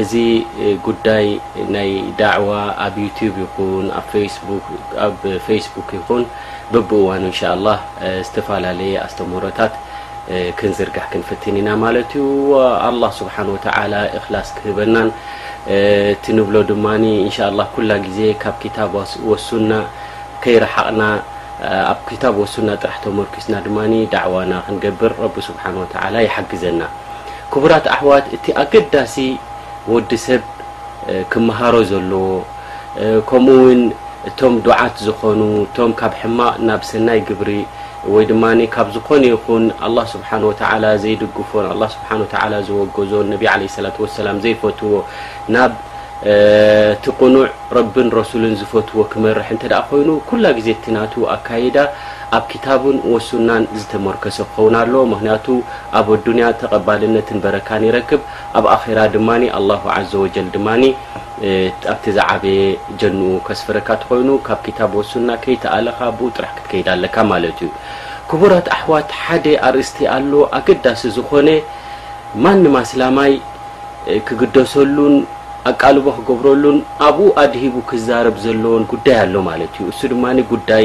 እዚ ጉዳይ ናይ ዳዕዋ ኣብ ዩቱብ ይኹን ኣብ ፈይስቡክ ኣብ ፈይስቡክ ይኹን በብእዋኑ እንሻኣላህ ዝተፈላለየ ኣስተምህሮታት ክንዝርግሕ ክንፍትን ኢና ማለት እዩ ኣላህ ስብሓን ወተዓላ እኽላስ ክህበናን እቲ ንብሎ ድማ እንሻኣላህ ኩላ ግዜ ካብ ክታብ ወሱና ከይረሓቕና ኣብ ክታብ ወሱና ጥራሕ ተመርኲስና ድማ ዳዕዋና ክንገብር ረቢ ስብሓን ወተዓላ ይሓግዘና ክቡራት ኣሕዋት እቲ ኣገዳሲ ወዲ ሰብ ክመሃሮ ዘለዎ ከምኡ ውን እቶም ዱዓት ዝኾኑ እቶም ካብ ሕማቕ ናብ ሰናይ ግብሪ ወይ ድማ ካብ ዝኾነ ይኹን ኣላህ ስብሓን ወተዓላ ዘይድግፎን ኣላህ ስብሓን ወተዓላ ዝወገዞን ነቢ ዓለይሂ ሰላቱ ወሰላም ዘይፈትዎ ናብ እቲ ቅኑዕ ረብን ረሱልን ዝፈትዎ ክመርሕ እንተደኣ ኮይኑ ኩላ ግዜ እቲ ናቱ ኣካይዳ ኣብ ክታቡን ወሱናን ዝተሞርከሰ ክኸውን ኣለዎ ምኽንያቱ ኣብ ኣዱንያ ተቐባልነትን በረካን ይረክብ ኣብ ኣኼራ ድማ ኣላሁ ዓዘወጀል ድማ ኣብቲ ዝዓበየ ጀንኡ ከስፍረካ ተኾይኑ ካብ ክታብ ወሱና ከይተኣለኻ ብኡ ጥራሕ ክትከይድ ኣለካ ማለት እዩ ክቡራት ኣሕዋት ሓደ ኣርእስቲ ኣሎ ኣገዳሲ ዝኾነ ማንም ኣስላማይ ክግደሰሉን ኣቃልቦ ክገብረሉን ኣብኡ ኣድሂቡ ክዛረብ ዘለዎን ጉዳይ ኣሎ ማለት እዩ እሱ ድማ ጉዳይ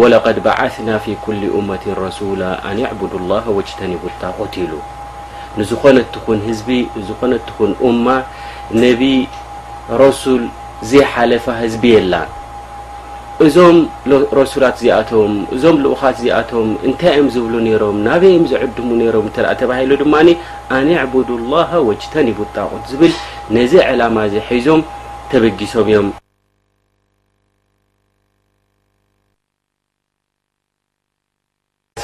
ወለቀድ በዓስና ፊ ኩሊ ኡመቲን ረሱላ ኣን ዕቡዱ ላሀ ወጅተኒቡ ጣጉት ኢሉ ንዝኾነት ትኹን ህዝቢ ንዝኾነት ትኹን ኡማ ነቢ ረሱል ዘይሓለፋ ህዝቢ የላን እዞም ረሱላት እዚኣቶም እዞም ልኡኻት እዚኣቶም እንታይ እዮም ዝብሉ ነይሮም ናበይ እዮም ዝዕድሙ ነይሮም እተ ተባሂሉ ድማ ኣን ዕቡዱ ላሀ ወጅተኒቡ ጣጉት ዝብል ነዚ ዕላማ እዚ ሒዞም ተበጊሶም እዮም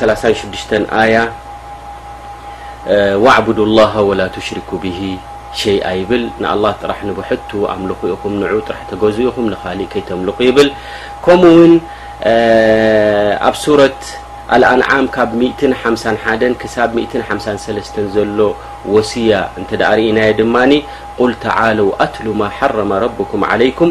ሰላሳን ሽዱሽተን ኣያ ዋዕቡዱ ላሃ ወላ ቱሽሪኩ ብሂ ሸይኣ ይብል ንኣላህ ጥራሕ ንብሕቱ ኣምልኹ ኢኹም ንዑ ጥራሕ ተገዙ ኢኹም ንካሊእ ከይተምልኹ ይብል ከምኡ ውን ኣብ ሱረት ኣልኣንዓም ካብ ሚእትን ሓምሳን ሓደን ክሳብ ሚእትን ሓምሳን ሰለስተን ዘሎ ወስያ እንተ ርእናዮ ድማ ቁል ተዓለው ኣትሉ ማ ሓረመ ረብኩም ዓለይኩም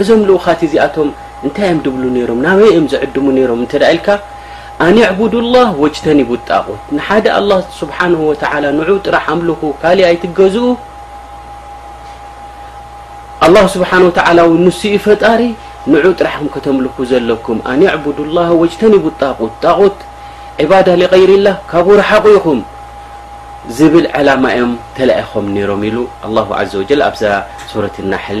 እዞም ልኡኻት እዚኣቶም እንታይ እዮም ድብሉ ነይሮም፣ ናበይ እዮም ዝዕድሙ ነይሮም እንተ ኢልካ፣ ኣን ኣዕቡዱ ላህ ወጅተኒቡ ጣጉት፣ ንሓደ ኣላህ ስብሓነሁ ወተዓላ ንዑ ጥራሕ ኣምልኹ ካሊእ ኣይትገዝኡ፣ ኣላህ ስብሓነ ወተዓላ እውን ንሱ እዩ ፈጣሪ፣ ንዑ ጥራሕኩም ከተምልኩ ዘለኩም፣ ኣን ኣዕቡዱ ላህ ወጅተኒቡ ጣጉት፣ ጣጉት ዒባዳ ሊቀይሪላህ ካብኡ ረሓቑ ኢኹም ዝብል ዕላማ እዮም ተላኢኾም ነይሮም ኢሉ ኣላሁ ዓዘ ወጀል ኣብዛ ሱረት ናሕል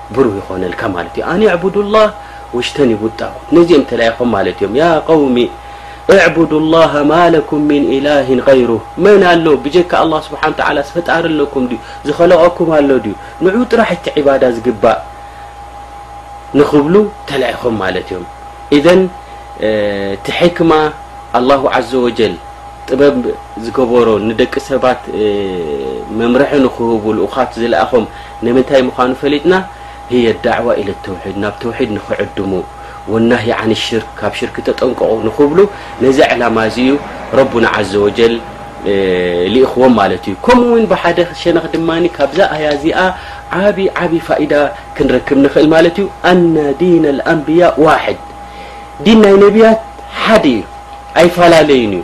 ብሩህ ይኾነልካ ማለት እዩ ኣን ዕቡዱ ላህ ውጅተኒ ቡጣቁት ነዚኦም ተላኢኾም ማለት እዮም ያ ቀውሚ እዕቡዱ ላሃ ማለኩም ምን ኢላህን غይሩ መን ኣሎ ብጀካ ኣላ ስብሓን ተላ ፈጣሪ ኣለኩም ድዩ ዝኸለቀኩም ኣሎ ድዩ ንዑ ጥራሕ እቲ ዕባዳ ዝግባእ ንክብሉ ተላኢኾም ማለት እዮም እዘን እቲ ሕክማ ኣላሁ ዘ ወጀል ጥበብ ዝገበሮ ንደቂ ሰባት መምርሒ ንክህቡ ልኡኻት ዝለኣኾም ንምንታይ ምዃኑ ፈሊጥና ህይ ኣዳዕዋ ኢለ ተውሒድ ናብ ተውሒድ ንኽዕድሙ ወናሂ ዓኒ ሽርክ ካብ ሽርክ ተጠንቀቑ ንኽብሉ ነዚ ዕላማ እዚ እዩ ረቡና ዓዘ ወጀል ልኢኽዎም ማለት እዩ ከምኡ እውን ብሓደ ሸነኽ ድማ ካብዛ ኣያ እዚኣ ዓብዪ ዓብዪ ፋኢዳ ክንረክብ ንኽእል ማለት እዩ ኣነ ዲን ኣልኣንብያ ዋሕድ ዲን ናይ ነቢያት ሓደ እዩ ኣይፈላለዩን እዩ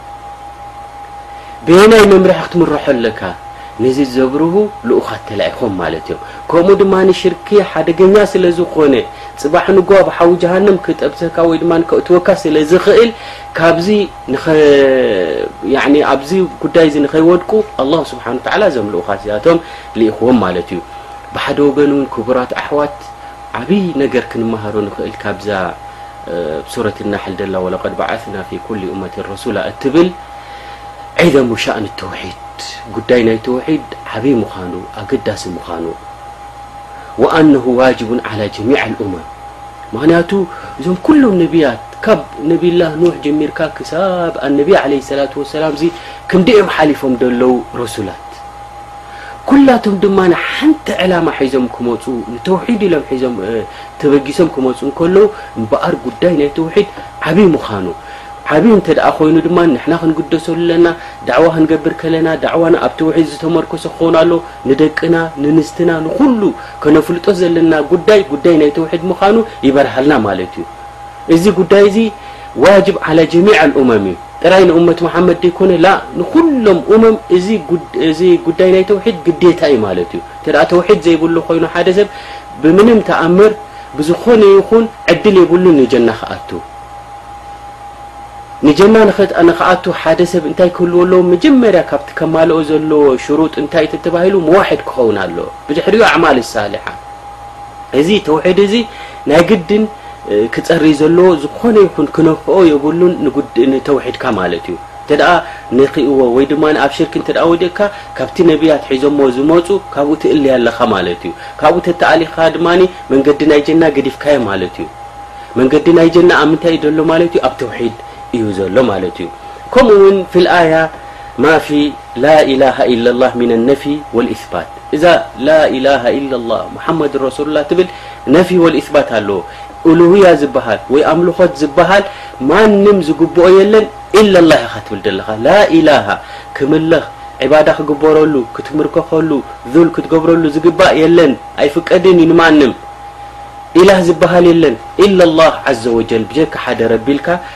በየናይ መምርሒ ክትምረሖ ኣለካ ነዚ ዘብርሁ ልኡኻት ተላኢኾም ማለት እዮም ከምኡ ድማ ሽርኪ ሓደገኛ ስለ ዝኾነ ጽባሕ ንጎ ኣብ ሓዊ ጀሃነም ክጠብሰካ ወይ ድማ ከእትወካ ስለ ዝኽእል ካብዚ ንኸ ያኒ ኣብዚ ጉዳይ እዚ ንኸይወድቁ ኣላሁ ስብሓን ወተዓላ እዞም ልኡኻት እዚኣቶም ልኢኽዎም ማለት እዩ ብሓደ ወገን እውን ክቡራት ኣሕዋት ዓብይ ነገር ክንመሃሮ ንኽእል ካብዛ سورة النحل ولقد بعثن في كل أمة رسول ل عذم شأن التوحيد توحيد عبي ما دس مان وأنه واجب على جميع الامم م م كلم نبيت ن الله نح مر ب ان عليه لسلاة وسلام نم لفم رسول ኩላቶም ድማ ሓንቲ ዕላማ ሒዞም ክመጹ ንተውሒድ ኢሎም ሒዞም ተበጊሶም ክመጹ እንከለዉ እምበኣር ጉዳይ ናይ ተውሒድ ዓቢ ምዃኑ ዓቢ እንተ ደኣ ኮይኑ ድማ ንሕና ክንግደሰሉ ኣለና ዳዕዋ ክንገብር ከለና ዳዕዋና ኣብ ተውሒድ ዝተመርኮሰ ክኸውን ኣለዎ ንደቅና ንንስትና ንኹሉ ከነፍልጦ ዘለና ጉዳይ ጉዳይ ናይ ተውሒድ ምዃኑ ይበርሃልና ማለት እዩ እዚ ጉዳይ እዚ ዋጅብ ዓላ ጀሚዕ ኣልኡመም እዩ ጥራይ ንኡመት መሓመድ ደይኮነ ላእ ንኹሎም ኡመም እዚ እዚ ጉዳይ ናይ ተውሒድ ግዴታ እዩ ማለት እዩ እንተ ተውሒድ ዘይብሉ ኮይኑ ሓደ ሰብ ብምንም ተኣምር ብዝኾነ ይኹን ዕድል የብሉን ንጀና ክኣቱ ንጀና ንክኣቱ ሓደ ሰብ እንታይ ክህልዎ ኣለዎ መጀመርያ ካብቲ ከማልኦ ዘለዎ ሽሩጥ እንታይ ተባሂሉ መዋሕድ ክኸውን ኣለዎ ብድሕሪኡ ኣዕማል ሳሊሓ እዚ ተውሒድ እዚ ናይ ግድን ክጸሪ ዘለዎ ዝኾነ ይኹን ክነክኦ የብሉን ንጉድ ንተውሒድካ ማለት እዩ እንተ ነኪእዎ ወይ ድማ ኣብ ሽርኪ እንተ ወዲቕካ ካብቲ ነብያት ሒዞሞ ዝመጹ ካብኡ ትእለይ ኣለኻ ማለት እዩ ካብኡ ተተኣሊኻ ድማ መንገዲ ናይ ጀና ገዲፍካዮ ማለት እዩ መንገዲ ናይ ጀና ኣብ ምንታይ እዩ ዘሎ ማለት እዩ ኣብ ተውሒድ እዩ ዘሎ ማለት እዩ ከምኡ እውን ፊልኣያ ማፊ ላኢላሃ ኢላላህ ሚን ነፊ ወልኢስባት እዛ ላኢላሃ ኢለላህ ሙሓመድ ረሱሉላህ ትብል ነፊይ ወልኢስባት ኣለዎ። ኡሉህያ ዝበሃል ወይ ኣምልኾት ዝበሃል ማንም ዝግብኦ የለን ኢለላህ ኢኻ ትብል ዘለኻ። ላኢላሃ ክምለኽ፣ ዒባዳ ክግበረሉ፣ ክትምርከኸሉ፣ ዙል ክትገብረሉ ዝግባእ የለን። ኣይፍቀድን እዩ ንማንም። ኢላህ ዝበሃል የለን ኢለላህ ዓዘወጀል ብጀካ ሓደ ረቢ ኢልካ